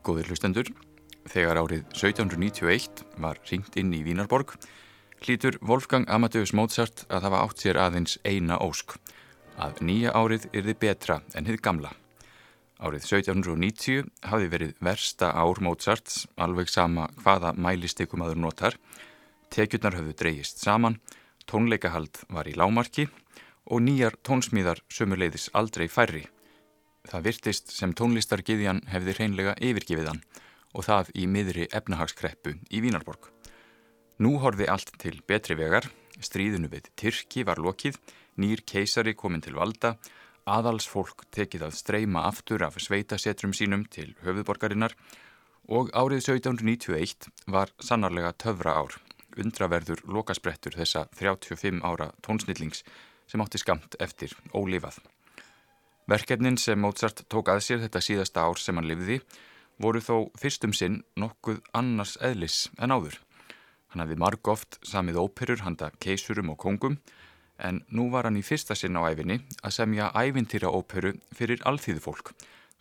Góðir hlustendur, þegar árið 1791 var ringt inn í Vínarborg, hlýtur Wolfgang Amadeus Mozart að hafa átt sér aðeins eina ósk, að nýja árið yrði betra en hið gamla. Árið 1790 hafi verið versta ár Mozarts, alveg sama hvaða mælistikum aður notar, tekjurnar höfðu dreyjist saman, tónleikahald var í lámarki og nýjar tónsmíðar sömuleiðis aldrei færri. Það virtist sem tónlistargiðjan hefði hreinlega yfirgifið hann og það í miðri efnahagskreppu í Vínarborg. Nú horfi allt til betri vegar, stríðinu við Tyrki var lokið, nýr keisari komin til valda, aðalsfólk tekið að streyma aftur af sveitasetrum sínum til höfuðborgarinnar og árið 1791 var sannarlega töfra ár, undraverður lokasprettur þessa 35 ára tónsnillings sem átti skamt eftir ólifað. Verkefnin sem Mozart tók að sér þetta síðasta ár sem hann lifði voru þó fyrstum sinn nokkuð annars eðlis en áður. Hann hafði marg oft samið óperur handa keisurum og kongum en nú var hann í fyrsta sinn á æfinni að semja ævintýra óperu fyrir alþýðu fólk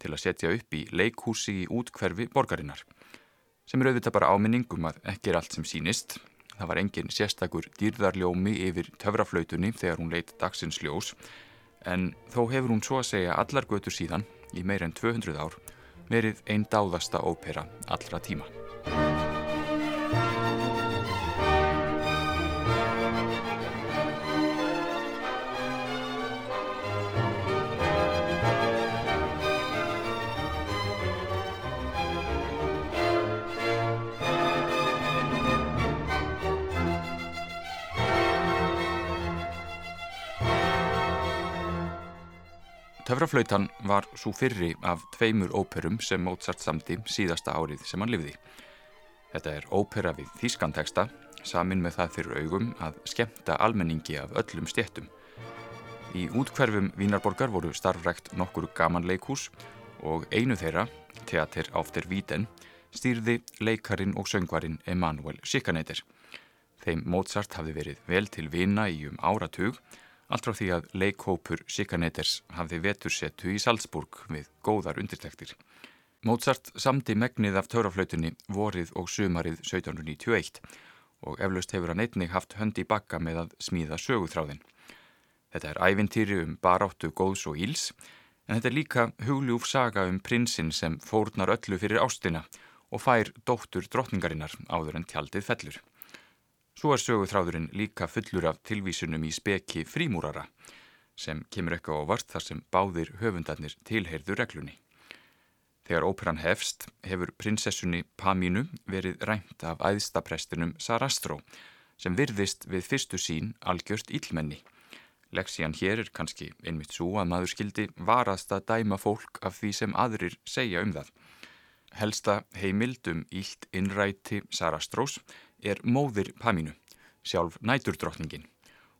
til að setja upp í leikhúsi í útkverfi borgarinnar. Sem er auðvitað bara áminningum að ekki er allt sem sínist. Það var engin sérstakur dýrðarljómi yfir töfraflautunni þegar hún leitt dagsins ljós en þó hefur hún svo að segja allar götur síðan, í meir en 200 ár, verið einn dáðasta ópera allra tíma. Töfraflautan var svo fyrri af tveimur óperum sem Mozart samti síðasta árið sem hann livði. Þetta er ópera við þýskanteksta, samin með það fyrir augum að skemta almenningi af öllum stjettum. Í útkverfum Vínarborgar voru starfrækt nokkur gaman leikús og einu þeirra, Theater auf der Wieden, stýrði leikarin og söngvarin Emanuel Schikaneder. Þeim Mozart hafði verið vel til vina í um áratug Allt frá því að leikhópur Sikaneters hafði vetursettu í Salzburg við góðar undirtektir. Mozart samdi megnið af töraflautunni vorið og sumarið 1791 og eflaust hefur hann einnig haft hönd í bakka með að smíða söguþráðin. Þetta er ævintýri um baráttu góðs og íls en þetta er líka hugljúf saga um prinsinn sem fórnar öllu fyrir ástina og fær dóttur drottningarinnar áður en tjaldið fellur. Svo er söguþráðurinn líka fullur af tilvísunum í speki frímúrara sem kemur eitthvað á vart þar sem báðir höfundarnir tilheyrðu reglunni. Þegar óperan hefst hefur prinsessunni Pamínu verið rænt af æðstaprestinum Sarastro sem virðist við fyrstu sín algjört ílmenni. Leksían hér er kannski einmitt svo að maður skildi varast að dæma fólk af því sem aðrir segja um það. Helsta heimild um ílt innræti Sarastrós er móðir Pamínu, sjálf næturdrottningin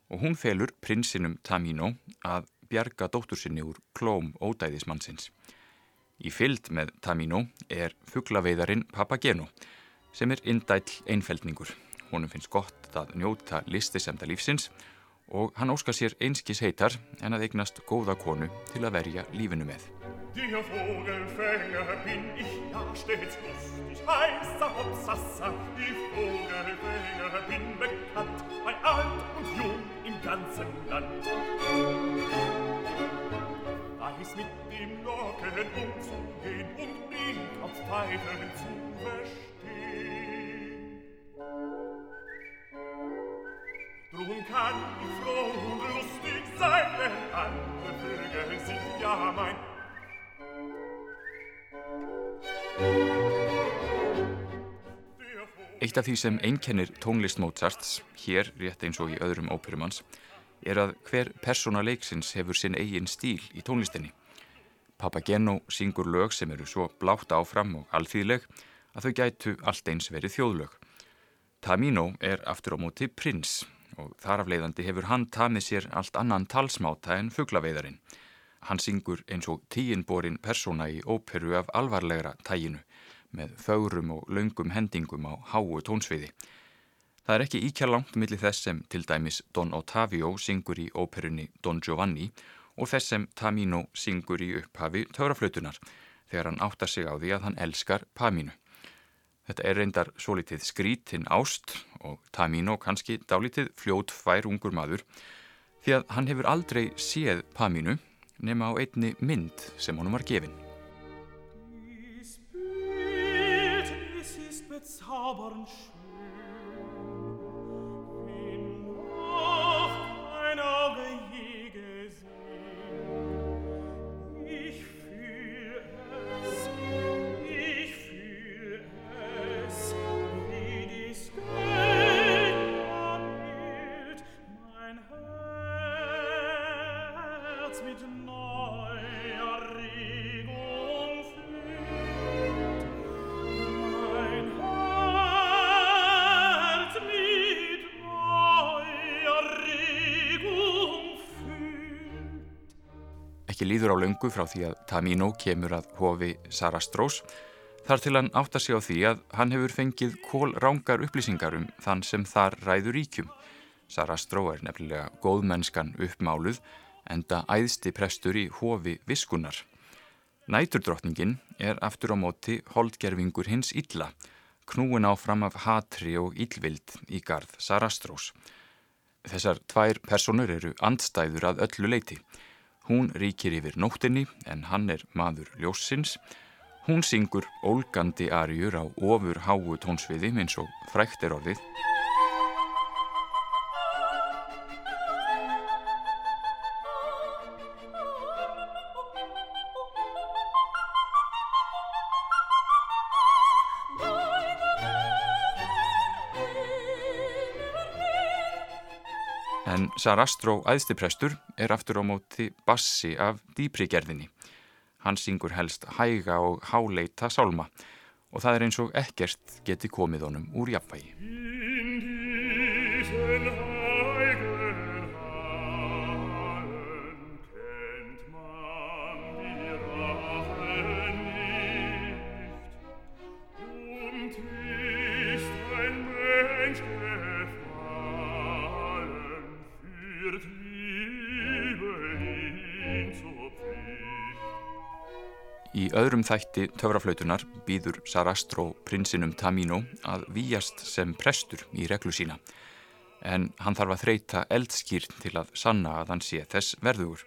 og hún felur prinsinum Tamino að bjarga dóttur sinni úr klóm ódæðismannsins. Í fylld með Tamino er fugglaveiðarinn Papageno sem er indæll einfeldningur. Honum finnst gott að njóta listisemda lífsins og hann óskar sér einskis heitar en að eignast góða konu til að verja lífinu með. dir Vogelfänger bin ich ja stets lustig, heißer die Ich Vogelfänger bin bekannt, bei alt und jung im ganzen Land. Weiß mit dem Locken umzugehen und ihn auf Pfeifen zu verstehen. Drum kann ich froh und lustig sein, denn alle Vögel sind ja mein Eitt af því sem einkennir tónlist Mozarts, hér rétt eins og í öðrum óperumans, er að hver persóna leiksins hefur sinn eigin stíl í tónlistinni. Papageno syngur lög sem eru svo blátt áfram og alþýðleg að þau gætu allt eins verið þjóðlög. Tamino er aftur á móti prins og þar af leiðandi hefur hann tamið sér allt annan talsmáta en fugglaveiðarinn. Hann syngur eins og tíinborin persóna í óperu af alvarlegra tæginu með fögrum og laungum hendingum á háu tónsviði. Það er ekki íkja langt millir þess sem til dæmis Don Ottavio syngur í óperunni Don Giovanni og þess sem Tamino syngur í upphafi töraflötunar þegar hann áttar sig á því að hann elskar Pamínu. Þetta er reyndar svo litið skrítinn ást og Tamino kannski dálitið fljót fær ungur maður því að hann hefur aldrei séð Pamínu nema á einni mynd sem honum var gefin. Ekki líður á löngu frá því að Tamino kemur að hofi Sarastrós þar til hann átta sig á því að hann hefur fengið kól rángar upplýsingar um þann sem þar ræður ríkjum. Sarastró er nefnilega góðmennskan uppmáluð enda æðsti prestur í hofi viskunar. Næturdrottningin er aftur á móti holdgerfingur hins illa, knúin áfram af hatri og illvild í garð Sarastrós. Þessar tvær personur eru andstæður að öllu leiti. Hún ríkir yfir nóttinni en hann er maður ljósins. Hún syngur ólgandi arjur á ofur háu tónsviði eins og frækt er orðið. Sarastró æðstiprestur er aftur á móti bassi af dýpri gerðinni. Hann syngur helst hæga og háleita sálma og það er eins og ekkert geti komið honum úr jafnvægi. Öðrum þætti töfraflautunar býður Sarastro prinsinum Tamino að výjast sem prestur í reglu sína en hann þarf að þreita eldskýrt til að sanna að hann sé þess verðugur.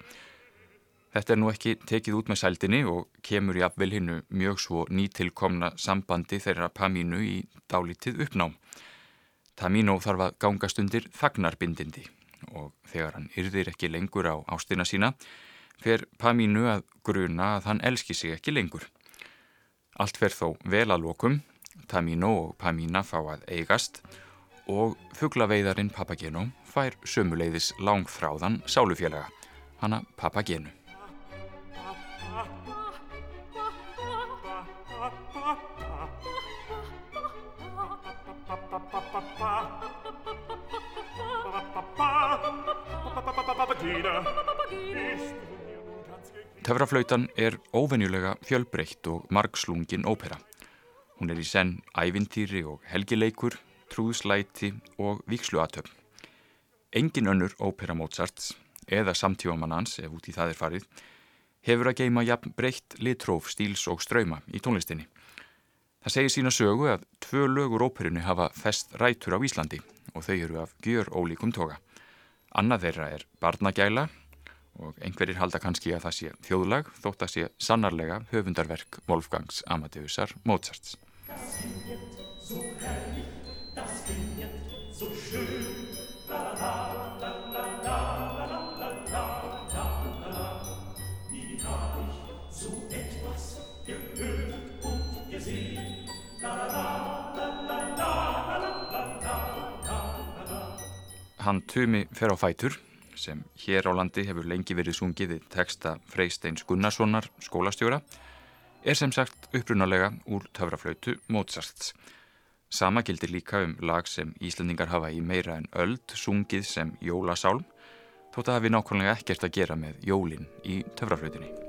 Þetta er nú ekki tekið út með sældinni og kemur í afvel hinnu mjög svo nýtilkomna sambandi þeirra Pamínu í dálítið uppnám. Tamino þarf að gangast undir þagnarbindindi og þegar hann yrðir ekki lengur á ástina sína fer Pamínu að gruna að hann elski sig ekki lengur. Allt fer þó vel að lokum, Tamino og Pamína fá að eigast og fugglaveiðarinn Papageno fær sömuleiðis langþráðan sálufélaga, hana Papagenu. Töfraflautan er óvenjulega fjölbreytt og margslungin ópera. Hún er í senn ævintýri og helgileikur, trúðslæti og viksluatöfn. Engin önnur ópera Mozarts, eða samtífamannans ef út í það er farið, hefur að geima jafn breytt litróf, stíls og ströyma í tónlistinni. Það segir sína sögu að tvö lögur óperinu hafa fest rætur á Íslandi og þau eru af gjör ólíkum toga. Annað þeirra er Barnagæla og einhverjir halda kannski að það sé þjóðlag þótt að sé sannarlega höfundarverk Wolfgangs Amadeusar Mozarts. Hann Tumi fer á fætur sem hér á landi hefur lengi verið sungið í texta Freysteins Gunnarssonar skólastjóra er sem sagt upprunalega úr töfraflautu Mozarts. Sama gildir líka um lag sem Íslandingar hafa í meira en öld sungið sem jólasálm þótt að hafi nákvæmlega ekkert að gera með jólin í töfraflautinni.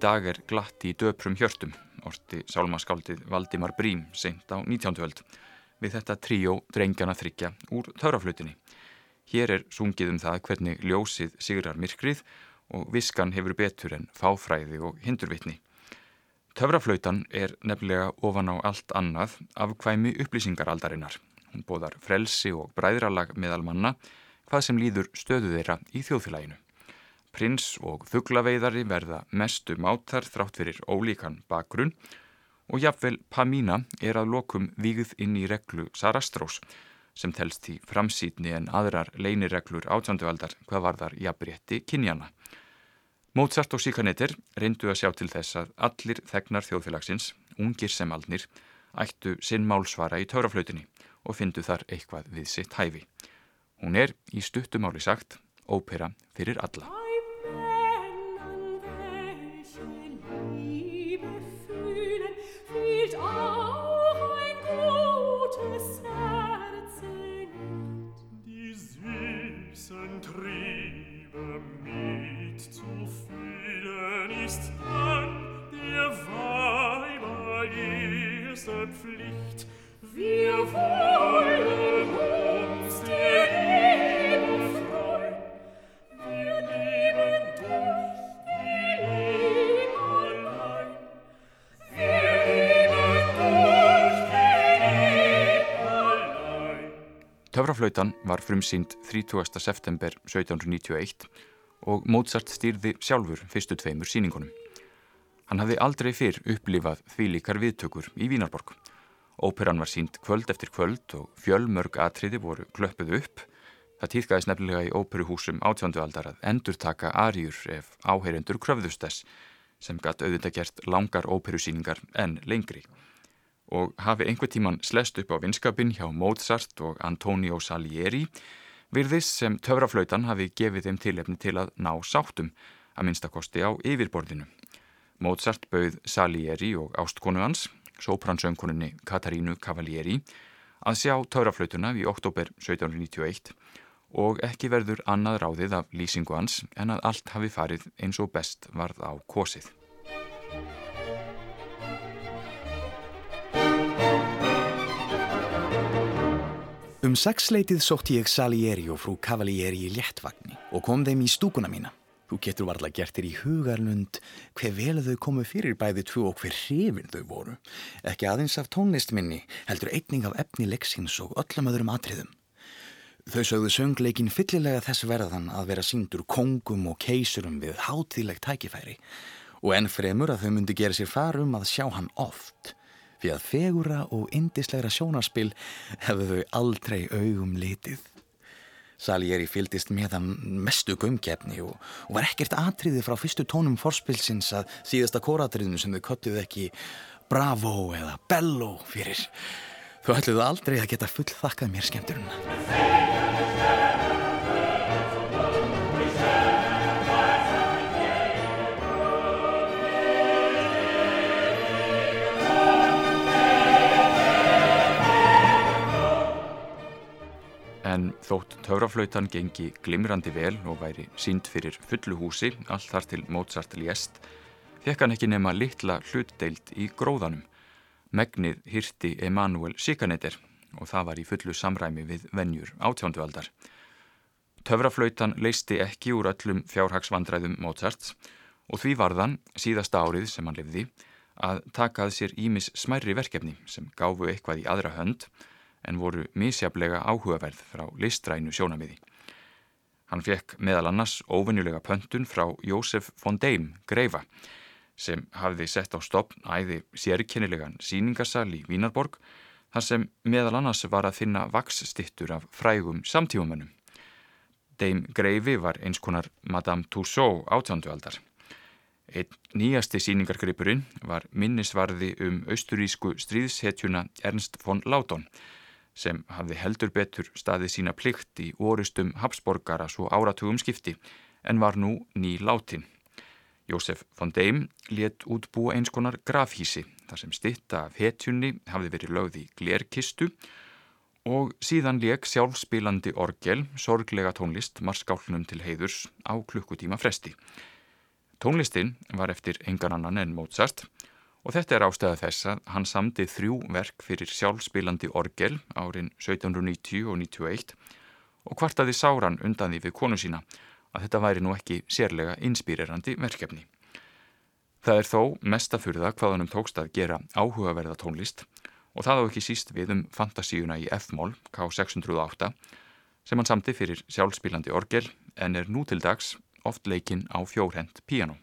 Dag er glatt í döprum hjörtum, orti sálmaskáldið Valdimar Brím seint á 19. öld við þetta tríó drengjana þryggja úr törraflutinni. Hér er sungið um það hvernig ljósið sigrar myrkrið og viskan hefur betur en fáfræði og hindurvitni. Töfraflautan er nefnilega ofan á allt annað af hvæmi upplýsingaraldarinnar. Hún bóðar frelsi og bræðralag meðal manna hvað sem líður stöðu þeirra í þjóðfélaginu. Prins og fugglaveiðari verða mestu mátar þrátt fyrir ólíkan bakgrunn og jafnvel Pamína er að lokum víguð inn í reglu Sarastrós sem telst í framsýtni en aðrar leinireglur átjöndualdar hvað varðar jafnrétti kynjana. Mozart og Sikanetir reyndu að sjá til þess að allir þegnar þjóðfélagsins, ungir sem aldnir, ættu sinn málsvara í töraflautinni og fyndu þar eitthvað við sitt hæfi. Hún er, í stuttumáli sagt, ópera fyrir alla. diesen Triebe mit zu fühlen ist an der Weiber erste Pflicht. Wir wollen Töfraflautan var frumsýnd 30. september 1791 og Mozart stýrði sjálfur fyrstu tveimur síningunum. Hann hafði aldrei fyrr upplifað því líkar viðtökur í Vínarborg. Óperan var sínt kvöld eftir kvöld og fjölmörg atriði voru klöppuð upp. Það týðgæðis nefnilega í óperuhúsum átjöndu aldar að endur taka ariur ef áheyrendur kröfðust þess sem gatt auðvitað gert langar óperusýningar en lengri. Og hafi einhver tíman slest upp á vinskapin hjá Mozart og Antonio Salieri virðis sem töfraflautan hafi gefið þeim tilefni til að ná sáttum að minnstakosti á yfirborðinu. Mozart bauð Salieri og ástkonu hans, sopransönkuninni Katarínu Cavalieri, að sjá tauraflautuna í oktober 1791 og ekki verður annað ráðið af lýsingu hans en að allt hafi farið eins og best varð á kosið. Um sexleitið sótti ég Salieri og frú Cavalieri í léttvagni og kom þeim í stúkuna mína. Þú getur varla gert þér í hugarlund hver vel þau komu fyrir bæði tvo og hver hrifin þau voru. Ekki aðeins af tónlistminni, heldur einning af efni leiksins og öllum öðrum atriðum. Þau sögðu söngleikin fyllilega þess verðan að vera síndur kongum og keisurum við hátíðlegt tækifæri og enn fremur að þau myndi gera sér farum að sjá hann oft fyrir að fegura og indislegra sjónarspil hefðu þau aldrei augum litið. Salieri fylgdist með hann mestu gömgefni og, og var ekkert atriði frá fyrstu tónum forspilsins að síðasta kóratriðinu sem þau köttuð ekki Bravo eða Bello fyrir. Þú ætluðu aldrei að geta full þakkað mér skemmturinn. En þótt tauraflautan gengi glimrandi vel og væri sínd fyrir fullu húsi, allt þar til Mozart lést, fekk hann ekki nema litla hlutdeild í gróðanum. Megnið hýrti Emanuel Sikaneter og það var í fullu samræmi við vennjur átjóndualdar. Töfraflautan leisti ekki úr öllum fjárhagsvandræðum Mozarts og því varðan síðasta árið sem hann lifði að takað sér ímis smærri verkefni sem gáfu eitthvað í aðra hönd en voru misjaflega áhugaverð frá listrænu sjónamiði. Hann fekk meðal annars óvenjulega pöntun frá Jósef von Deim, greifa, sem hafði sett á stopn æði sérkennilegan síningarsal í Vínarborg, þar sem meðal annars var að finna vaksstittur af frægum samtífumönnum. Deim greifi var eins konar Madame Tussaud átjándualdar. Einn nýjasti síningargripurinn var minnisvarði um austurísku stríðshetjuna Ernst von Laudon, sem hafði heldur betur staðið sína plikt í orustum Habsborgara svo áratugum skipti en var nú ný látin. Jósef von Deim let útbúa eins konar grafhísi þar sem stitta af hetjunni hafði verið lögð í glerkistu og síðan leik sjálfspilandi orgel, sorglega tónlist, marskálnum til heiðurs á klukkutíma fresti. Tónlistin var eftir engan annan en Mozart og þetta er ástæða þess að hann samdi þrjú verk fyrir sjálfspilandi orgel árin 1790 og 91 og kvartaði sáran undan því við konu sína að þetta væri nú ekki sérlega inspírerandi verkefni. Það er þó mestafurða hvað hann um tókst að gera áhugaverða tónlist og það á ekki síst við um fantasíuna í F-mól K608 sem hann samti fyrir sjálfspilandi orgel en er nú til dags oft leikinn á fjórhend piano.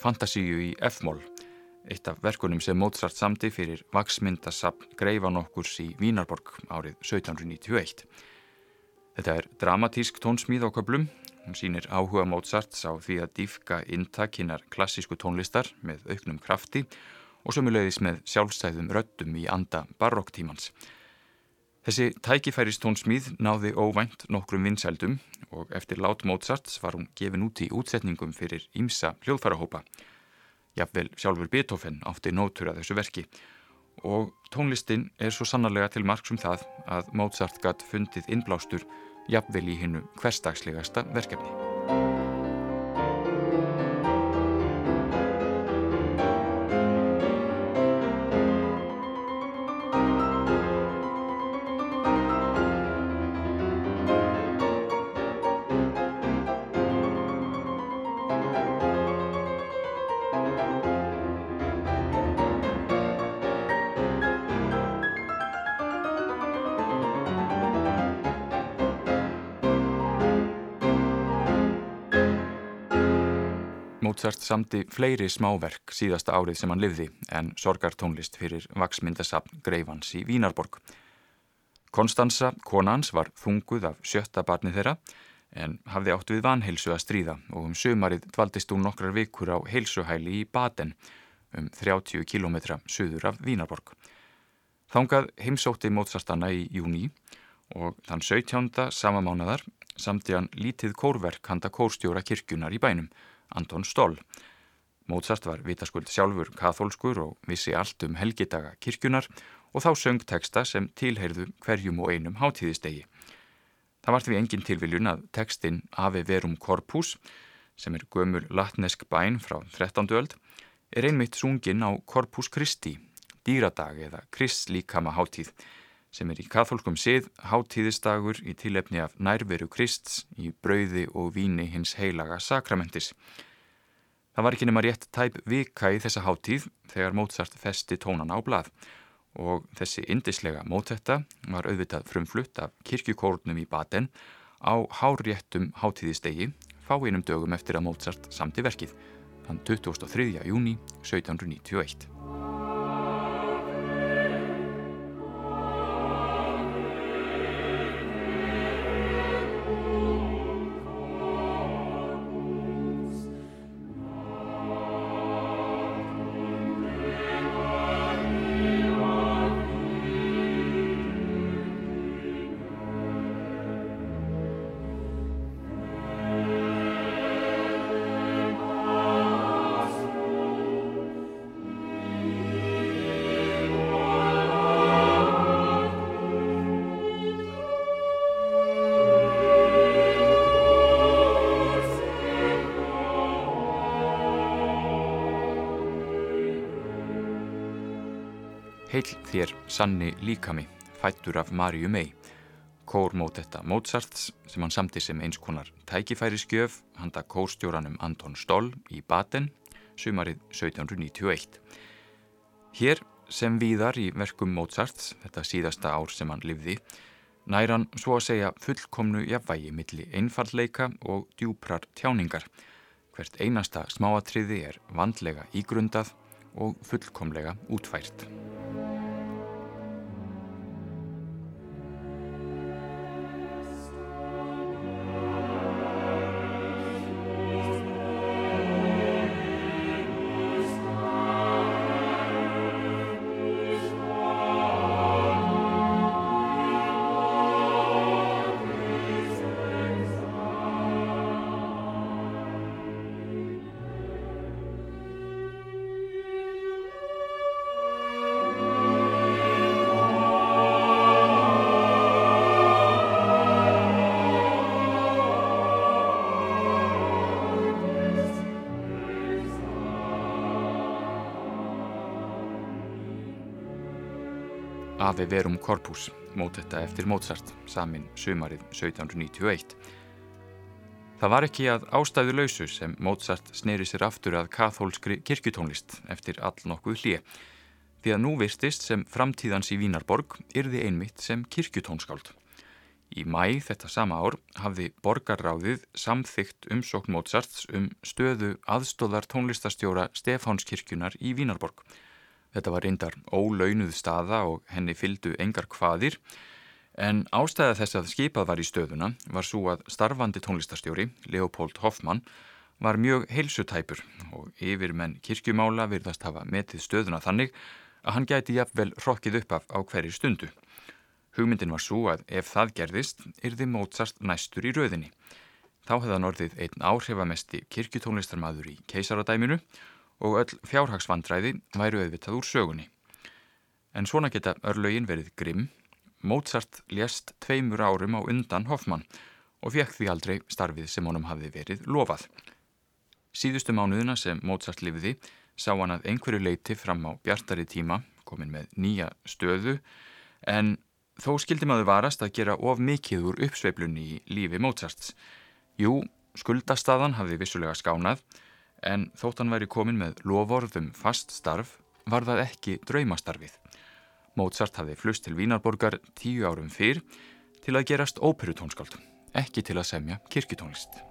Fantasíu í F-mól, eitt af verkunum sem Mozart samti fyrir vaksmyndasapn Greifan okkurs í Vínarborg árið 1791. Þetta er dramatísk tónsmíð á köplum, hún sínir áhuga Mozarts á því að dýfka intakinnar klassísku tónlistar með auknum krafti og sömulegðis með sjálfstæðum röttum í anda barokktímans. Þessi tækifæristónsmíð náði óvænt nokkrum vinsældum og eftir lát Mozarts var hún gefin út í útsetningum fyrir ímsa hljóðfærahópa. Jafnvel sjálfur Beethoven átti nótur að þessu verki og tónlistin er svo sannarlega til marg um það að Mozart gatt fundið innblástur jafnvel í hinnu hverstagslegasta verkefni. Samti fleiri smáverk síðasta árið sem hann livði en sorgartónlist fyrir vaksmyndasapn Greifans í Vínarborg. Konstanza, konans, var þunguð af sjötta barni þeirra en hafði átt við vanheilsu að stríða og um sömarið dvaldist hún nokkrar vikur á heilsuhæli í Baden um 30 km söður af Vínarborg. Þángað heimsótti Mozartana í júni og þann 17. sama mánadar samti hann lítið kórverk handa kórstjóra kirkjunar í bænum Anton Stoll. Mozart var vitaskuld sjálfur katholskur og vissi allt um helgidaga kirkjunar og þá söng teksta sem tilheyrðu hverjum og einum hátíðistegi. Það var því engin tilviljun að tekstin Ave Verum Corpus, sem er gömur latnesk bæn frá 13. öld, er einmitt sungin á Corpus Christi, dýradag eða kristlíkama hátíð, sem er í katholskum sið hátíðistagur í tilefni af nærveru Krists í brauði og víni hins heilaga sakramentis. Það var ekki nema rétt tæp vika í þessa hátíð þegar Mozart festi tónana á blað og þessi indislega mótetta var auðvitað frumflutt af kirkjukórnum í Baden á hárréttum hátíðistegi fáinum dögum eftir að Mozart samti verkið, þann 23. júni 1791. Heil þér sanni líkami, fættur af Marju mei. Kórmótetta Mozarts sem hann samti sem eins konar tækifæriskjöf handa kórstjóranum Anton Stoll í Baden, sumarið 1791. Hér sem víðar í verkum Mozarts, þetta síðasta ár sem hann livði, næran svo að segja fullkomnu jafnvægi milli einfallleika og djúprar tjáningar. Hvert einasta smáatriði er vandlega ígrundað og fullkomlega útfært. Ave Verum Corpus, mótetta eftir Mozart, samin sumarið 1791. Það var ekki að ástæðu lausu sem Mozart sneri sér aftur að kathólskri kirkutónlist eftir all nokkuð hlið, því að nú virstist sem framtíðans í Vínarborg yrði einmitt sem kirkutónskáld. Í mæ þetta sama ár hafði borgarráðið samþygt umsókn Mozarts um stöðu aðstóðar tónlistastjóra Stefánskirkjunar í Vínarborg. Þetta var reyndar ólaunuð staða og henni fyldu engar hvaðir en ástæða þess að skipað var í stöðuna var svo að starfandi tónlistastjóri, Leopold Hoffmann, var mjög heilsutæpur og yfir menn kirkjumála virðast hafa metið stöðuna þannig að hann gæti jafnvel rokkið upp af á hverju stundu. Hugmyndin var svo að ef það gerðist, yrði Mozart næstur í rauðinni. Þá hefðan orðið einn áhrifamesti kirkjutónlistarmadur í keisaradæminu og öll fjárhagsvandræði væru auðvitað úr sögunni. En svona geta örlögin verið grimm. Mozart lést tveimur árum á undan Hoffmann og fekk því aldrei starfið sem honum hafi verið lofað. Síðustu mánuðina sem Mozart lifiði sá hann að einhverju leiti fram á bjartari tíma, komin með nýja stöðu, en Þó skildi maður varast að gera of mikið úr uppsveiplunni í lífi Mozarts. Jú, skuldastadan hafði vissulega skánað, en þótt hann væri komin með lovorðum fast starf, var það ekki draumastarfið. Mozart hafði flust til Vínarborgar tíu árum fyrr til að gerast óperutónskáld, ekki til að semja kirkitónlist.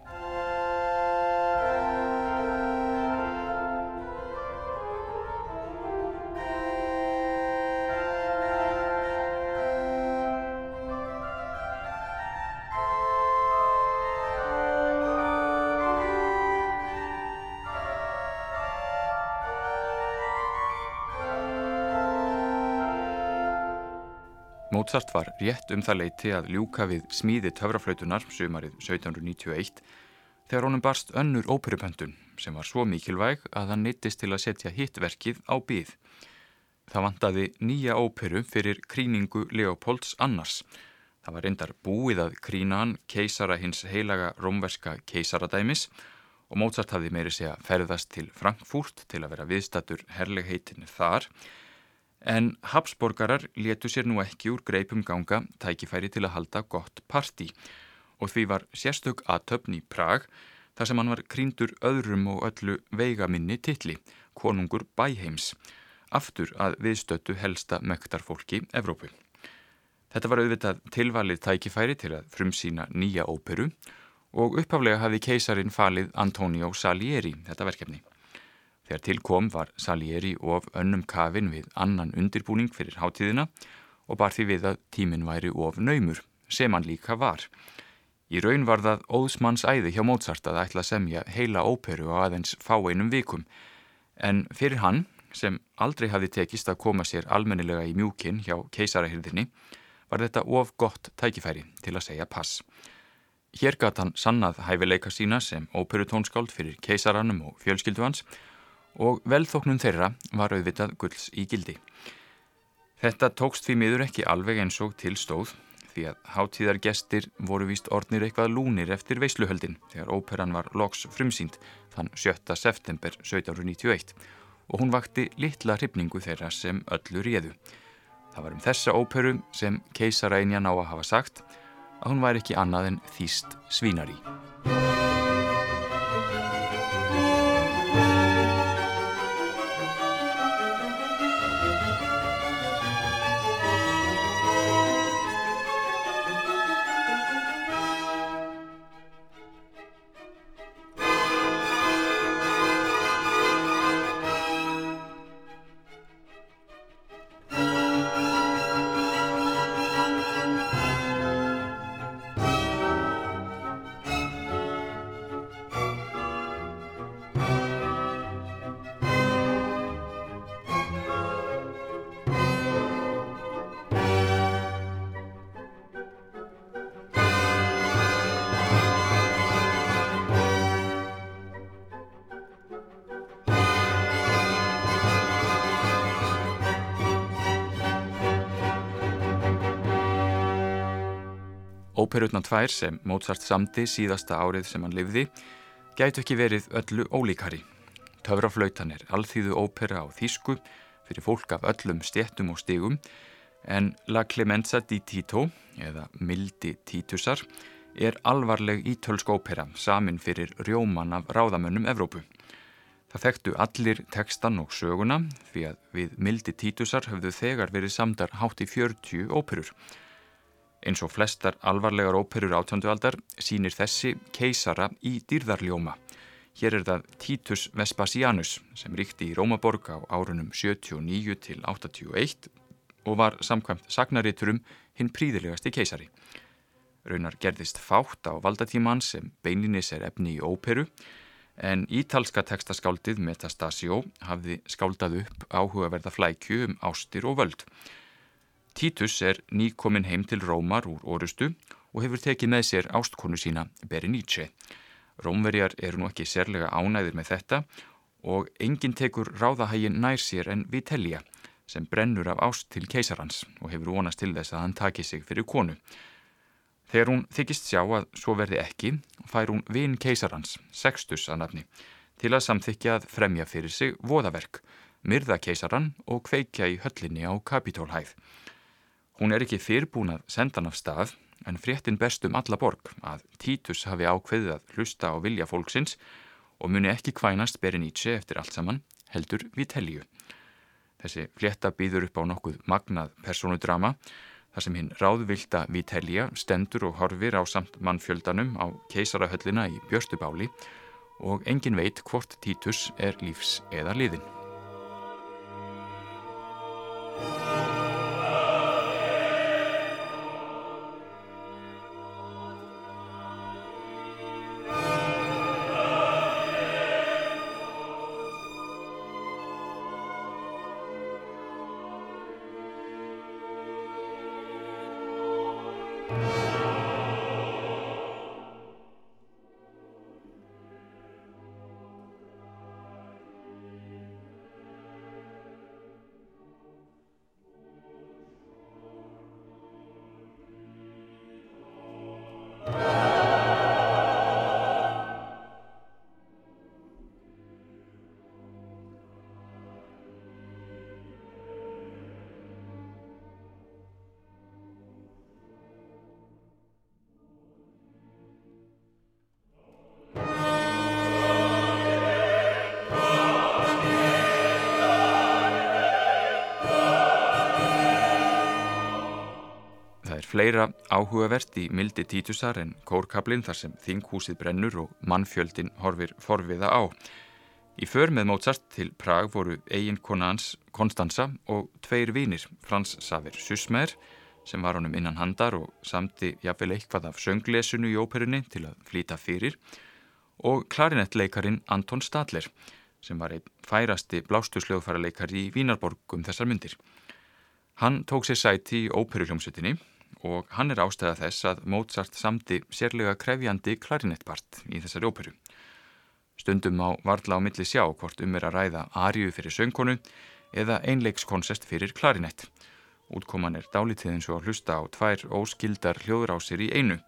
Mozart var rétt um það leiti að ljúka við smíði töfraflautunar sumarið 1791 þegar honum barst önnur óperupöndun sem var svo mikilvæg að hann neittist til að setja hittverkið á byð. Það vantaði nýja óperu fyrir kríningu Leopolds annars. Það var reyndar búið að krína hann keisara hins heilaga rómverska keisaradæmis og Mozart hafði meiri segja ferðast til Frankfurt til að vera viðstatur herlegheitinu þar En Habsborgarar letu sér nú ekki úr greipum ganga tækifæri til að halda gott parti og því var sérstök aðtöfn í Prag þar sem hann var krýndur öðrum og öllu veigaminni tilli, konungur bæheims, aftur að viðstötu helsta möktarfólki Evrópu. Þetta var auðvitað tilvalið tækifæri til að frumsýna nýja óperu og upphaflega hafi keisarin falið Antonio Salieri þetta verkefni. Þegar tilkom var Salieri of önnum kafin við annan undirbúning fyrir hátíðina og bar því við að tímin væri of naumur, sem hann líka var. Í raun var það óðsmanns æði hjá Mozart að ætla að semja heila óperu á aðeins fáeinum vikum, en fyrir hann, sem aldrei hafi tekist að koma sér almennilega í mjúkin hjá keisarahyrðinni, var þetta of gott tækifæri til að segja pass. Hér gatt hann sannað hæfileika sína sem óperutónskáld fyrir keisarannum og fjölskyldu hans og velþóknun þeirra var auðvitað gulls í gildi. Þetta tókst því miður ekki alveg eins og til stóð því að hátíðargestir voru víst ornir eitthvað lúnir eftir veisluhöldin þegar óperan var loks frumsýnd þann 7. september 1791 og hún vakti litla hrifningu þeirra sem öllu réðu. Það var um þessa óperu sem keisarænja ná að hafa sagt að hún væri ekki annað en þýst svínari. Óperutna tvær sem Mozart samti síðasta árið sem hann lifði gætu ekki verið öllu ólíkari. Töfraflautan er alþýðu ópera á þýsku fyrir fólk af öllum stjettum og stigum En La Clemenza di Tito, eða Mildi Títusar, er alvarleg ítölsk ópera samin fyrir rjóman af ráðamönnum Evrópu. Það þekktu allir tekstan og söguna því að við Mildi Títusar höfðu þegar verið samdar hátt í 40 óperur. Eins og flestar alvarlegar óperur átjöndualdar sínir þessi keisara í dýrðarljóma. Hér er það Titus Vespasianus sem ríkti í Rómaborg á árunum 79 til 81 og var samkvæmt sagnariturum hinn príðilegasti keisari. Raunar gerðist fátt á valdatíman sem beininis er efni í óperu en ítalska tekstaskáldið Metastasio hafði skáldað upp áhugaverða flækju um ástir og völd. Títus er nýkomin heim til Rómar úr orustu og hefur tekið með sér ástkonu sína Berenice. Rómverjar eru nú ekki sérlega ánæðir með þetta og enginn tekur ráðahægin nær sér en Vitellia sem brennur af ást til keisarans og hefur vonast til þess að hann taki sig fyrir konu. Þegar hún þykist sjá að svo verði ekki, fær hún vin keisarans, Sextus að nafni, til að samþykja að fremja fyrir sig voðaverk, myrða keisaran og kveikja í höllinni á kapitólhæð. Hún er ekki fyrrbúin að senda hann af stað, en fréttin bestum alla borg að Títus hafi ákveðið að hlusta á vilja fólksins og muni ekki kvænast Berenice eftir allt saman, heldur við telju. Þessi flétta býður upp á nokkuð magnað personudrama þar sem hinn ráðvilda Vitelja stendur og horfir á samt mannfjöldanum á keisarahöllina í Björstubáli og engin veit hvort Títus er lífs eða liðin. Fleira áhugavert í mildi títusar en kórkablin þar sem þinghúsið brennur og mannfjöldin horfir forviða á. Í för með Mozart til Prag voru eigin konans Konstanza og tveir vinir, Frans Saver Susmer, sem var honum innan handar og samti jafnvel eitthvað af sönglesunu í óperunni til að flýta fyrir, og klarinettleikarin Anton Stadler, sem var einn færasti blástusljóðfæraleikari í Vínarborgum þessar myndir. Hann tók sér sæti í óperuhljómsutinni og hann er ástæða þess að Mozart samti sérlega krefjandi klarinettpart í þessari óperu. Stundum á varla á milli sjá hvort um er að ræða ariu fyrir söngkonu eða einleikskonsest fyrir klarinett. Útkoman er dálítið eins og að hlusta á tvær óskildar hljóðrásir í einu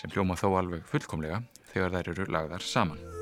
sem hljóma þó alveg fullkomlega þegar þær eru lagðar saman.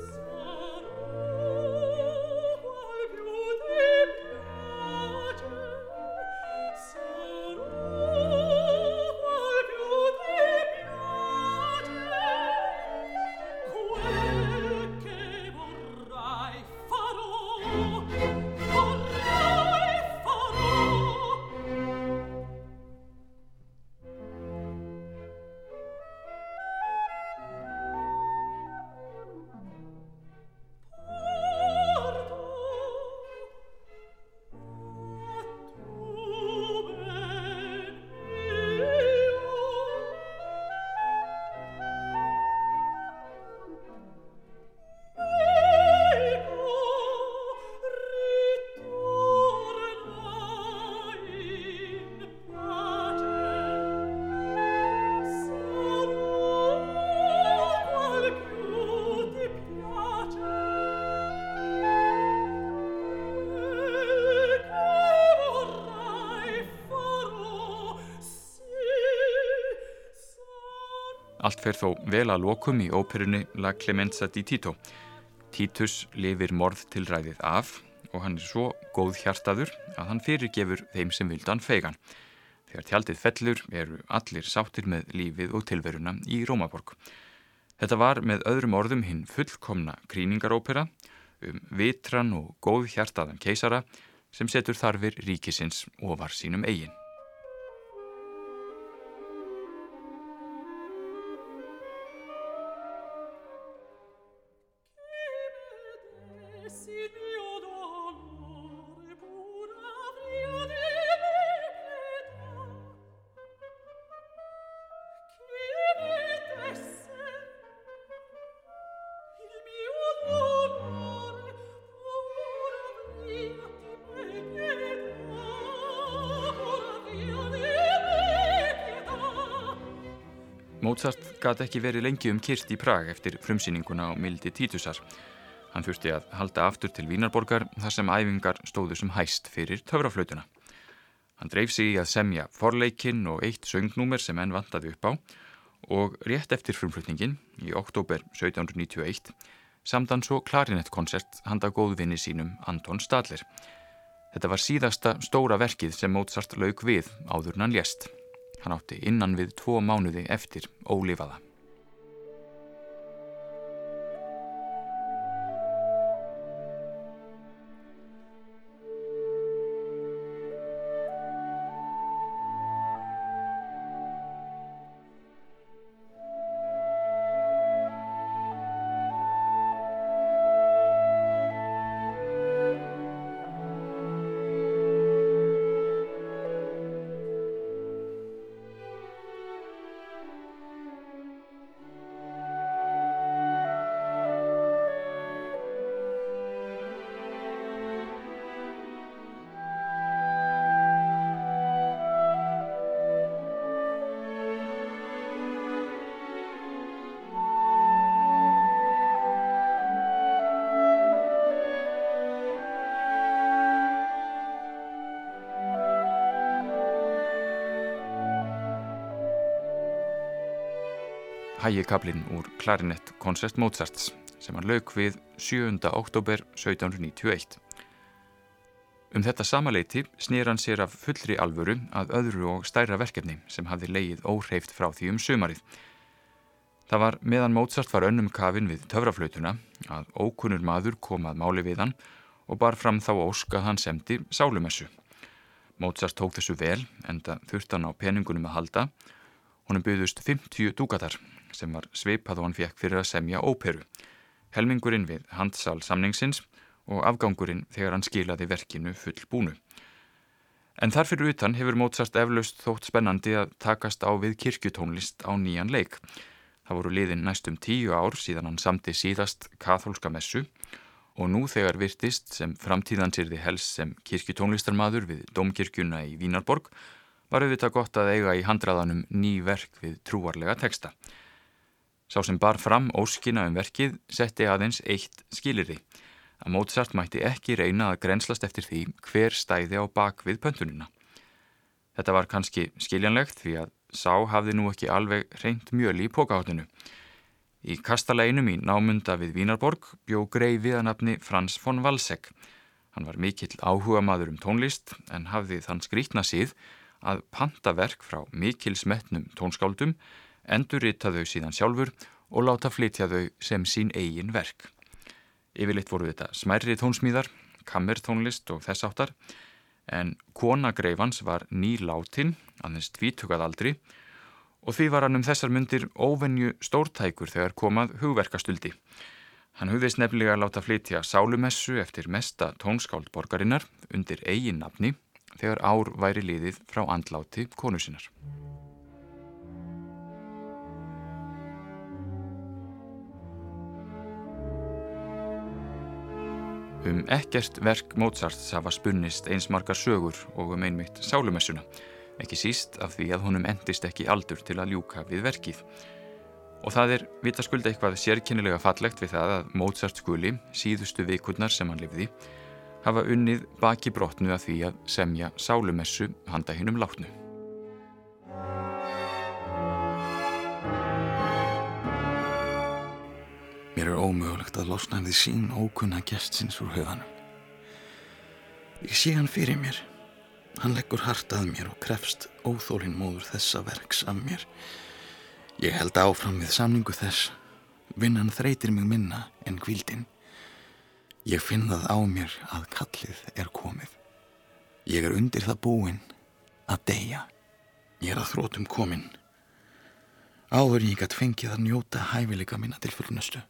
Fer þó vel að lokum í óperunni La Clemenza di Tito. Titus lifir morð til ræðið af og hann er svo góð hjartaður að hann fyrirgefur þeim sem vildan feigan. Þegar tjaldið fellur eru allir sáttir með lífið og tilveruna í Rómaborg. Þetta var með öðrum orðum hinn fullkomna gríningarópera um vitran og góð hjartaðan keisara sem setur þarfir ríkisins ofar sínum eigin. Gæti ekki verið lengi um kyrst í Prag eftir frumsýninguna á mildi Títusar. Hann þurfti að halda aftur til Vínarborgar þar sem æfingar stóðu sem hæst fyrir töfraflautuna. Hann dreif sig í að semja forleikinn og eitt söngnúmer sem enn vantaði upp á og rétt eftir frumflutningin í oktober 1791 samdan svo klarinettkonsert handa góðvinni sínum Anton Stadler. Þetta var síðasta stóra verkið sem Mozart lauk við áður hann lést. Hann átti innan við tvo mánuði eftir ólifaða. Hægikablin úr klarinett koncert Mozarts sem hann lauk við 7. oktober 1791. Um þetta samaleiti snýr hann sér af fullri alvöru að öðru og stærra verkefni sem hafði leið óhreift frá því um sömarið. Það var meðan Mozart var önnum kafin við töfraflautuna að ókunnur maður kom að máli við hann og bar fram þá ósk að hann semdi sálumessu. Mozart tók þessu vel enda þurft hann á peningunum að halda. Honum byggðust 50 dúkatar sem var sveipað og hann fekk fyrir að semja óperu. Helmingurinn við handsal samningsins og afgangurinn þegar hann skilaði verkinu full búnu. En þarfir utan hefur Mozart eflaust þótt spennandi að takast á við kirkjutónlist á nýjan leik. Það voru liðin næstum tíu ár síðan hann samti síðast katholska messu og nú þegar virtist sem framtíðan sérði helst sem kirkjutónlistarmadur við Domkirkjuna í Vínarborg var auðvitað gott að eiga í handraðanum ný verk við trúarlega teksta. Sá sem bar fram óskina um verkið setti aðeins eitt skilirði að Mozart mætti ekki reyna að grenslast eftir því hver stæði á bak við pöntununa. Þetta var kannski skiljanlegt því að Sá hafði nú ekki alveg reynd mjöli í pókaháttinu. Í kastaleinum í námunda við Vínarborg bjó grei viðanabni Frans von Walsegg. Hann var mikill áhuga maður um tónlist en hafði þann skrítna síð að pantaverk frá mikil smetnum tónskáldum endurrita þau síðan sjálfur og láta flytja þau sem sín eigin verk. Yfirleitt voru þetta smærri tónsmíðar, kammertónlist og þess áttar, en kona greifans var nýláttinn, aðeins tvítugað aldri, og því var hann um þessar myndir óvenju stórtækur þegar komað hugverkastuldi. Hann hugðist nefnilega að láta flytja sálumessu eftir mesta tónskáld borgarinnar undir eigin nafni þegar ár væri liðið frá andláti konusinnar. Um ekkert verk Mozarts hafa spunnist eins margar sögur og um einmitt sálumessuna, ekki síst af því að honum endist ekki aldur til að ljúka við verkið. Og það er vitaskuld eitthvað sérkennilega fallegt við það að Mozart skuli, síðustu vikurnar sem hann lifði, hafa unnið baki brotnu að því að semja sálumessu handa hinn um látnu. Mér er ómögulegt að losna um því sín ókunna gestsins úr höfanum. Ég sé hann fyrir mér, Hann leggur hart að mér og krefst óþólinn móður þessa verks af mér. Ég held áfram við samningu þess. Vinnan þreytir mig minna en kvildin. Ég finn það á mér að kallið er komið. Ég er undir það búinn að deyja. Ég er að þrótum kominn. Áður ég gætt fengið að njóta hæfileika mína til fullnustu.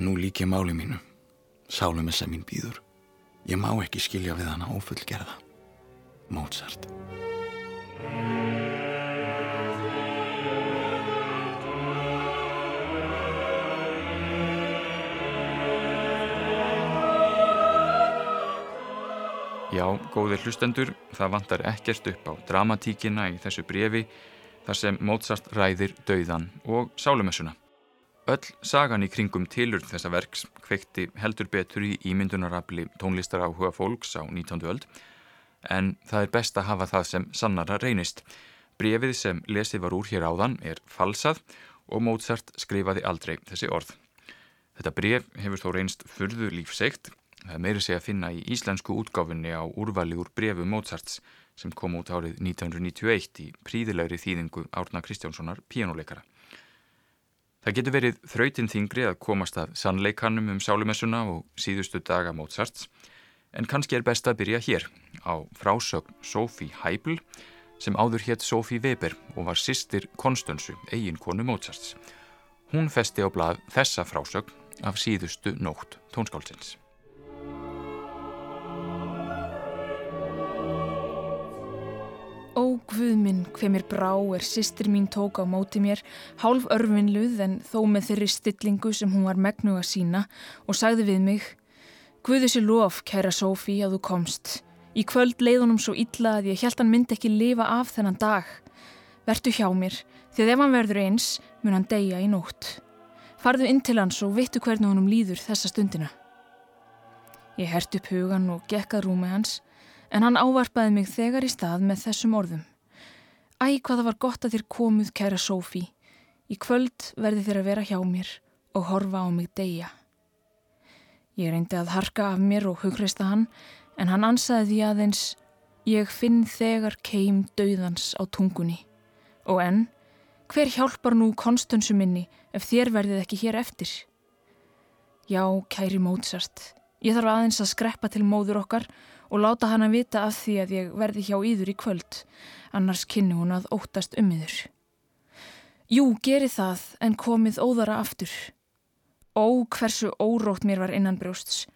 En nú lík ég máli mínu. Sálum þess að mín býður. Ég má ekki skilja við hana ófullgerða. Mozart. Já, góðir hlustendur, það vantar ekkert upp á dramatíkina í þessu brefi þar sem Mozart ræðir dauðan og sálumessuna. Öll sagan í kringum tilurð þessa verks kveikti heldur betur í ímyndunarafli tónlistar áhuga fólks á 19. öld en það er best að hafa það sem sannara reynist. Brefið sem lesið var úr hér áðan er falsað og Mozart skrifaði aldrei þessi orð. Þetta bref hefur þó reynst furðu lífsegt. Það er meiri seg að finna í íslensku útgáfinni á úrvali úr brefu Mozarts sem kom út árið 1991 í príðilegri þýðingu Árna Kristjánssonar píjónuleikara. Það getur verið þrautinn þingri að komast að sannleikanum um sálumessuna og síðustu daga Mozarts en kannski er best að byrja hér á frásögn Sophie Heibel sem áður hétt Sophie Weber og var sýstir Konstansu, eigin konu Mozarts. Hún festi á blað þessa frásögn af síðustu nótt tónskálsins. Ó, Guð minn, hver mér brá er sýstir mín tók á móti mér, hálf örfinluð en þó með þeirri stillingu sem hún var megnu að sína og sagði við mig Guð þessi lof, kæra Sófí, að þú komst. Í kvöld leiðunum svo illa að ég held hann myndi ekki lifa af þennan dag. Vertu hjá mér, því að ef hann verður eins, mun hann deyja í nótt. Farðu inn til hans og vittu hvernig honum líður þessa stundina. Ég hert upp hugan og gekkað rúmi hans en hann ávarpaði mig þegar í stað með þessum orðum. Æ, hvaða var gott að þér komuð, kæra Sófí. Í kvöld verði þér að vera hjá mér og horfa á mig deyja. Ég reyndi að harka af mér og hugreista hann, en hann ansaði því aðeins, ég finn þegar keim döðans á tungunni. Og enn, hver hjálpar nú konstansu minni ef þér verðið ekki hér eftir? Já, kæri Mótsart, ég þarf aðeins að skreppa til móður okkar og láta hana vita af því að ég verði hjá yður í kvöld, annars kynni hún að óttast um yður. Jú, geri það en komið óðara aftur. Ó, hversu órótt mér var innan brjósts.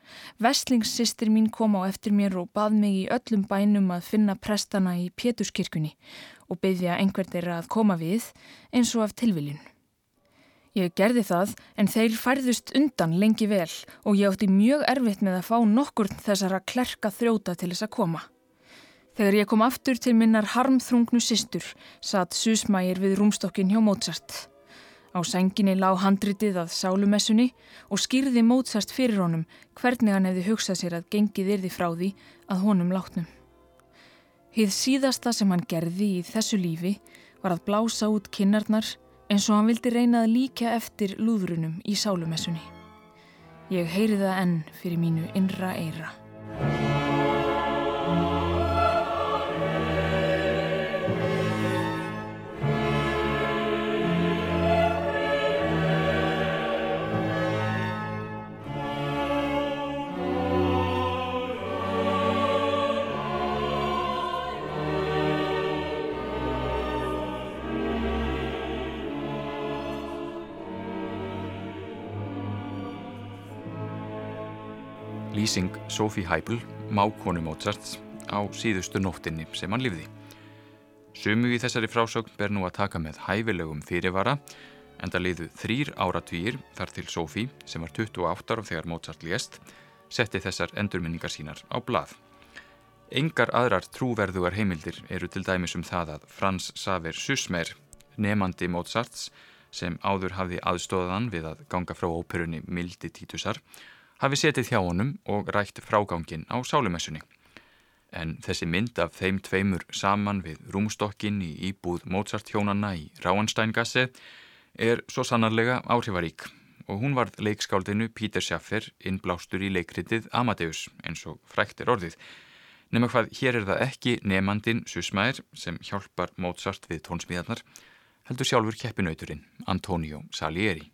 Vestlingssistir mín kom á eftir mér og bað mig í öllum bænum að finna prestana í Péturskirkunni og byggja einhver þeirra að koma við eins og af tilviljun. Ég gerði það en þeir færðust undan lengi vel og ég átti mjög erfitt með að fá nokkur þessara klerka þrjóta til þess að koma. Þegar ég kom aftur til minnar harmþrungnu sistur satt susmægir við rúmstokkin hjá Mozart. Á senginni lág handritið að sálumessunni og skýrði Mozart fyrir honum hvernig hann hefði hugsað sér að gengið yrði frá því að honum látnum. Hið síðasta sem hann gerði í þessu lífi var að blása út kinnarnar eins og hann vildi reyna að líka eftir lúðrunum í sálumessunni. Ég heyri það enn fyrir mínu innra eira. Lýsing Sophie Heibel, mákonu Mozarts, á síðustu nóttinni sem hann lifði. Sumu í þessari frásögn ber nú að taka með hæfilegum fyrirvara en það liðu þrýr áratvíir þar til Sophie, sem var 28 ára þegar Mozart lést, setti þessar endurminningar sínar á blað. Engar aðrar trúverðugar heimildir eru til dæmis um það að Frans Saver Susmer, nefandi Mozarts, sem áður hafði aðstóðan við að ganga frá óperunni Mildi Títusar, hafi setið hjá honum og rætt frágangin á sálumessunni. En þessi mynd af þeim tveimur saman við rúmstokkin í íbúð Mozart hjónanna í Ráansteingasse er svo sannarlega áhrifarík og hún varð leikskáldinu Pítur Sjaffer innblástur í leikritið Amadeus eins og frækt er orðið. Nefna hvað hér er það ekki nefnandin Susmæður sem hjálpar Mozart við tónsmíðarnar, heldur sjálfur keppinauturinn Antonio Salieri.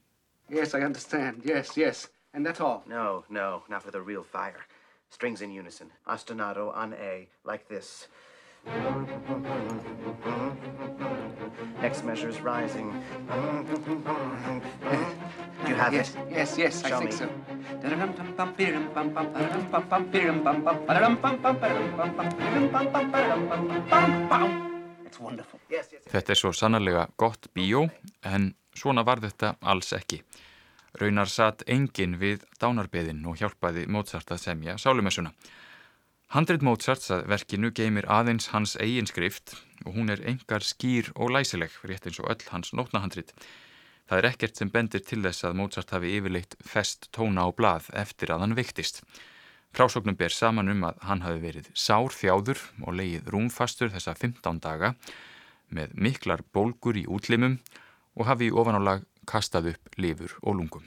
Yes, I understand. Yes, yes. And that's all. No, no, not for the real fire. Strings in unison. Ostinato on A, like this. Next measure is rising. You have yes, it? Yes, yes, Show I think me. so. It's wonderful. Yes, yes. Þetta er svo sannarlega gott bíó en svona var þetta alls ekki. Raunar satt engin við dánarbeðin og hjálpaði Mozart að semja sálumessuna. Handrit Mozarts að verkinu geymir aðeins hans eigin skrift og hún er engar skýr og læsileg, rétt eins og öll hans nótnahandrit. Það er ekkert sem bendir til þess að Mozart hafi yfirleitt fest tóna á blað eftir að hann viktist. Frásóknum ber saman um að hann hafi verið sár þjáður og leið rúmfastur þessa 15 daga með miklar bólgur í útlimum og hafi í ofanálag kastað upp lifur og lungum.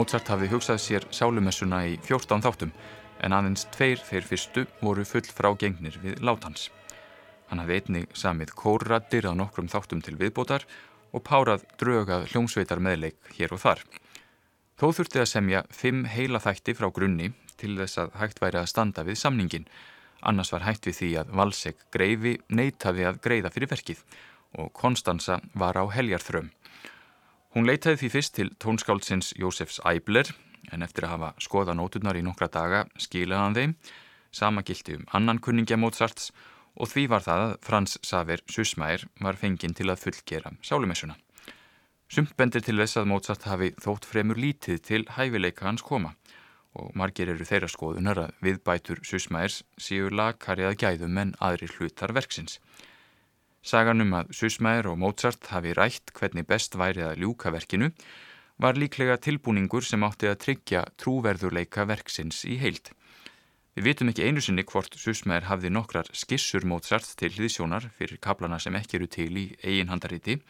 Mozart hafði hugsað sér sálumessuna í 14 þáttum en aðeins tveir þeir fyrstu voru full frá gengnir við látans. Hann hafði einnig samið kórraddir á nokkrum þáttum til viðbótar og párað drögað hljómsveitar meðleik hér og þar. Þó þurfti að semja fimm heila þætti frá grunni til þess að hægt væri að standa við samningin. Annars var hægt við því að Valsek greifi neytaði að greiða fyrir verkið og Konstanza var á heljarþröm. Hún leitaði því fyrst til tónskáldsins Jósefs Æbler en eftir að hafa skoða nóturnar í nokkra daga skilaði hann þeim, sama gildi um annan kunningja Mozarts og því var það að Frans Saver Susmæir var fenginn til að fullgera sálumessuna. Sumt bendir til þess að Mozart hafi þótt fremur lítið til hæfileika hans koma og margir eru þeirra skoðunar að viðbætur Susmæirs séu lagkari að gæðum en aðrir hlutar verksins. Sagan um að Susmæður og Mozart hafi rætt hvernig best væri að ljúka verkinu var líklega tilbúningur sem átti að tryggja trúverðurleika verksins í heild. Við vitum ekki einu sinni hvort Susmæður hafði nokkrar skissur Mozart til hliðsjónar fyrir kaplana sem ekki eru til í eiginhandaríti.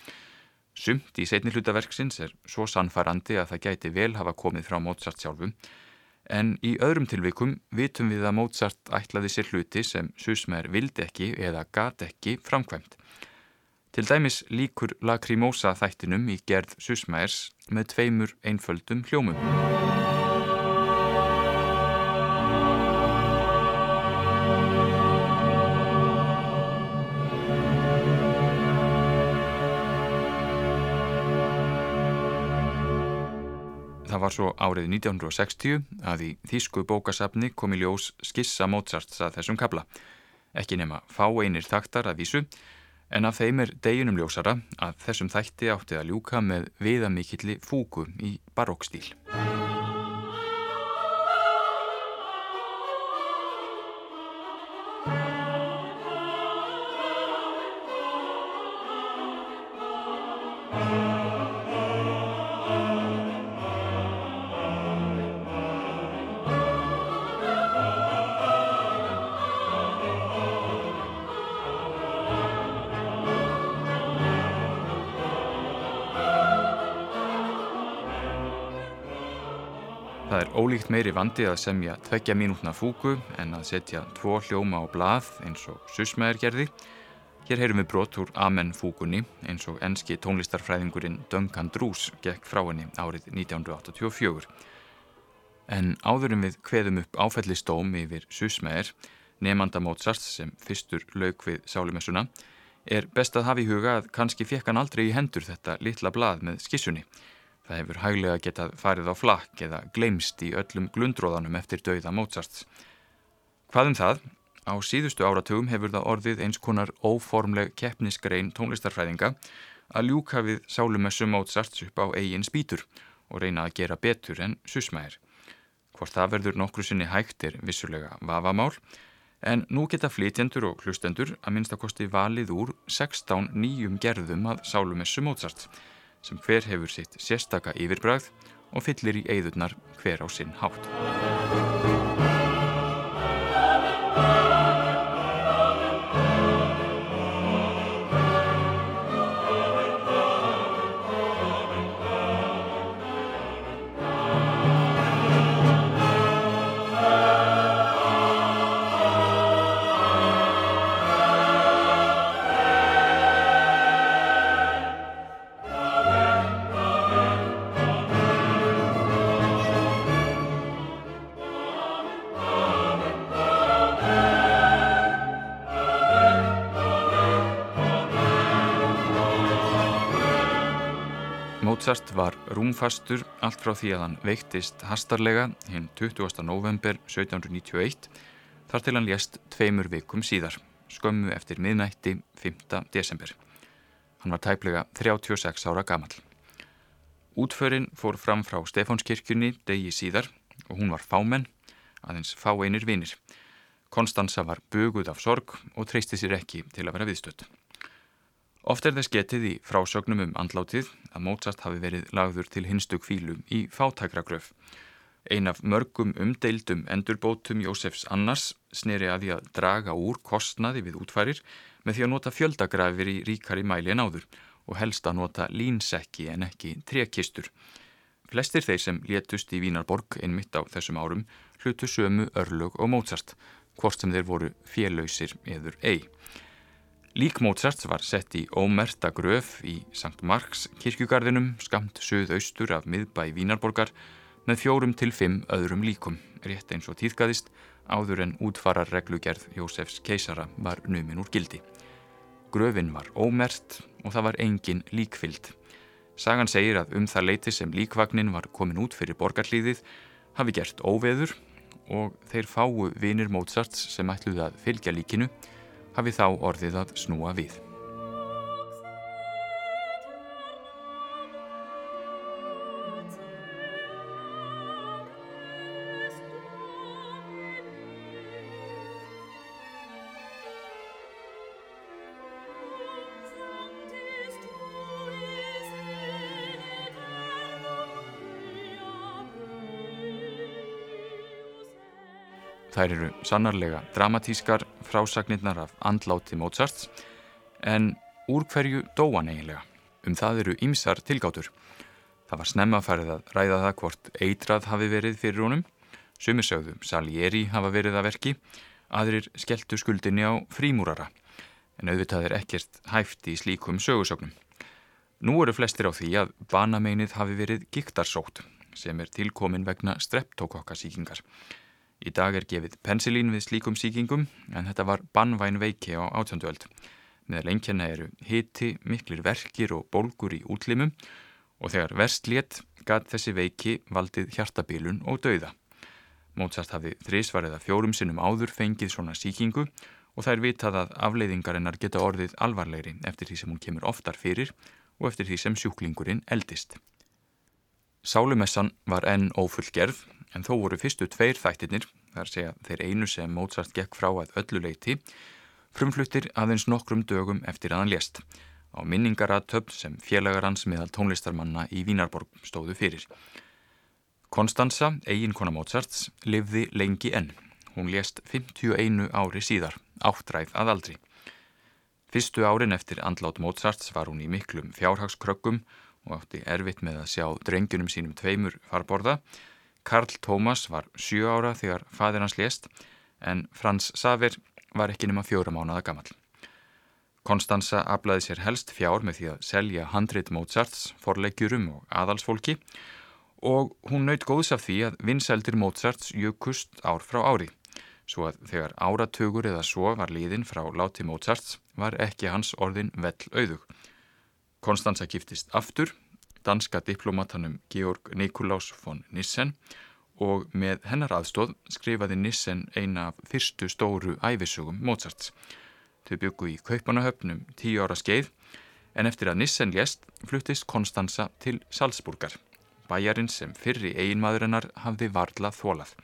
Sumt í setni hlutaverksins er svo sannfærandi að það gæti vel hafa komið frá Mozart sjálfum en í öðrum tilvikum vitum við að Mozart ætlaði sér hluti sem Susmæður vildi ekki eða gat ekki framkvæmt. Til dæmis líkur Lacrimosa þættinum í gerð Susmæðers með tveimur einföldum hljómum. Það var svo árið 1960 að í Þísku bókasafni kom í ljós skissa Mozarts að þessum kabla. Ekki nema fá einir taktar að vísu, en af þeim er deginum ljósara að þessum þætti átti að ljúka með viðamikilli fúku í barókstíl. Ólíkt meiri vandi að semja tveggja mínútna fúku en að setja tvo hljóma á blað eins og susmæður gerði. Hér heyrum við brot úr Amen fúkunni eins og enski tónlistarfræðingurinn Duncan Drews gekk frá henni árið 1984. En áðurum við kveðum upp áfællistóm yfir susmæður, nefnanda Mozart sem fyrstur lauk við sálumessuna, er best að hafa í huga að kannski fekk hann aldrei í hendur þetta litla blað með skissunni. Það hefur hæglega getað farið á flakk eða gleimst í öllum glundróðanum eftir dauða Mozarts. Hvað um það? Á síðustu áratugum hefur það orðið eins konar óformleg keppnisgrein tónlistarfræðinga að ljúka við sálumessu Mozarts upp á eigin spýtur og reyna að gera betur en susmæðir. Hvort það verður nokkru sinni hægt er vissulega vafamál, En nú geta flytjendur og hlustendur að minnstakosti valið úr 16 nýjum gerðum að sálumessu Mozart sem hver hefur sitt sérstaka yfirbræð og fyllir í eigðurnar hver á sinn hátt. Mozart var rúmfastur allt frá því að hann veiktist hastarlega hinn 20. november 1791 þar til hann lést tveimur vikum síðar, skömmu eftir miðnætti 5. desember. Hann var tæplega 36 ára gamal. Útförin fór fram frá Stefánskirkjunni degi síðar og hún var fámenn, aðeins fá einir vinir. Konstanza var buguð af sorg og treysti sér ekki til að vera viðstödd. Oft er þess getið í frásögnum um andlátið að Mozart hafi verið lagður til hinstu kvílu í fátækragröf. Ein af mörgum umdeildum endurbótum Jósefs Annars sneri að því að draga úr kostnaði við útfærir með því að nota fjöldagrafir í ríkari mæli en áður og helst að nota línsekki en ekki trekistur. Flestir þeir sem létust í Vínarborg einmitt á þessum árum hlutu sömu örlög og Mozart, hvort sem þeir voru félöysir eður ei. Lík Mozart var sett í ómerta gröf í St. Marks kirkjugarðinum skamt söðaustur af miðbæ Vínarborgar með fjórum til fimm öðrum líkum, rétt eins og tíðgæðist áður en útfarar reglugerð Jósefs keisara var numin úr gildi. Gröfin var ómert og það var engin líkfylld. Sagan segir að um það leiti sem líkvagnin var komin út fyrir borgarlíðið hafi gert óveður og þeir fáu vinir Mozarts sem ætluði að fylgja líkinu hafi þá orðið að snúa við. Þær eru sannarlega dramatískar frásagnirnar af andláti Mozarts en úr hverju dóan eiginlega. Um það eru ýmsar tilgátur. Það var snemmaferðið að ræða það hvort eitrað hafi verið fyrir honum, sumisögðum Salieri hafa verið að verki, aðrir skelltu skuldinni á frímúrara, en auðvitað er ekkert hæft í slíkum sögursögnum. Nú eru flestir á því að banameinið hafi verið giktarsótt sem er tilkomin vegna streptokokkasíkingar. Í dag er gefið pensilín við slíkum síkingum en þetta var bannvæn veiki á átjönduöld. Meðal einnkjana eru hiti, miklir verkir og bólgur í útlimum og þegar verst létt gæt þessi veiki valdið hjartabilun og dauða. Mozart hafi þrísvarið að fjórum sinnum áður fengið svona síkingu og það er vitað að afleiðingarinnar geta orðið alvarlegri eftir því sem hún kemur oftar fyrir og eftir því sem sjúklingurinn eldist. Sálumessan var enn ófullgerð en þó voru fyrstu tveir þættirnir, þar segja þeir einu sem Mozart gekk frá að öllu leiti, frumfluttir aðeins nokkrum dögum eftir að hann lést á minningaratöfn sem félagar hans meðal tónlistarmanna í Vínarborg stóðu fyrir. Konstanza, eiginkona Mozarts, livði lengi enn. Hún lést 51 ári síðar, áttræð að aldri. Fyrstu árin eftir andlát Mozarts var hún í miklum fjárhagskrökkum og átti erfitt með að sjá drengjunum sínum tveimur farborða Karl Tómas var sjú ára þegar fadir hans lést en Frans Saver var ekki nema fjóra mánuða gammal. Konstanza aflaði sér helst fjár með því að selja handrit Mozarts forleggjurum og aðalsfólki og hún naut góðs af því að vinseldir Mozarts jökust ár frá ári svo að þegar áratögur eða svo var liðin frá láti Mozarts var ekki hans orðin vell auðug. Konstanza giftist aftur danska diplomatanum Georg Nikolás von Nissen og með hennar aðstóð skrifaði Nissen eina af fyrstu stóru æfisugum Mozarts. Þau byggu í Kaupanahöfnum tíu ára skeið en eftir að Nissen lést fluttist Konstanza til Salzburgar, bæjarinn sem fyrri eiginmaðurinnar hafði varla þólað.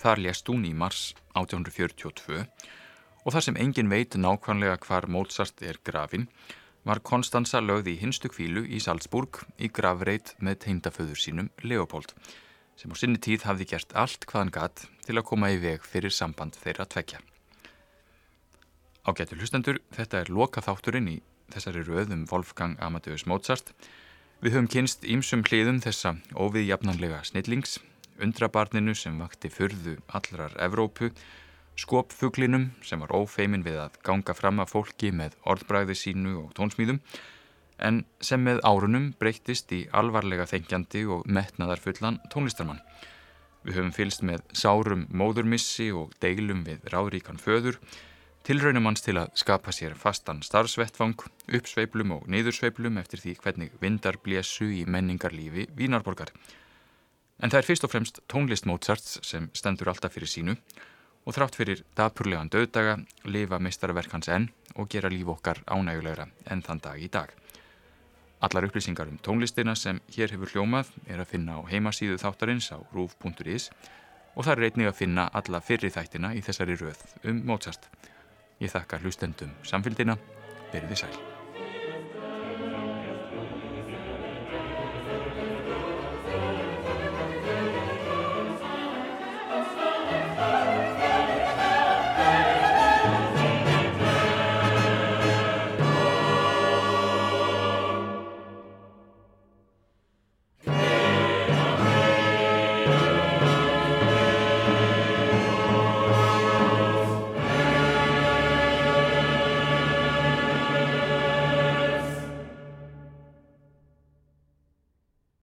Þar lést hún í mars 1842 og þar sem engin veit nákvæmlega hvar Mozart er grafin var Konstanza lögð í hinstu kvílu í Salzburg í gravreit með teindaföður sínum Leopold sem á sinni tíð hafði gert allt hvaðan gatt til að koma í veg fyrir samband þeirra tvekja. Ágættu hlustendur, þetta er loka þátturinn í þessari röðum Wolfgang Amadeus Mozart. Við höfum kynst ímsum hliðum þessa óviðjafnanlega snillings, undrabarninu sem vakti fyrðu allrar Evrópu, skopfuglinum sem var ófeimin við að ganga fram af fólki með orðbræði sínu og tónsmýðum, en sem með árunum breyttist í alvarlega þengjandi og metnaðarfullan tónlistarmann. Við höfum fylst með sárum móðurmissi og deilum við ráðríkan föður, Tilraunum hans til að skapa sér fastan starfsvettfang, uppsveiplum og niðursveiplum eftir því hvernig vindar blésu í menningarlífi Vínarborgar. En það er fyrst og fremst tónlist Mozarts sem stendur alltaf fyrir sínu og þrátt fyrir dapurlegan döðdaga lifa meistarverk hans enn og gera líf okkar ánægulegra enn þann dag í dag. Allar upplýsingar um tónlistina sem hér hefur hljómað er að finna á heimasíðu þáttarins á rúf.is og það er einnig að finna alla fyrri þættina í þessari röð um Mozart. Ég þakka hlustendum samfélgina, verið þið sæl.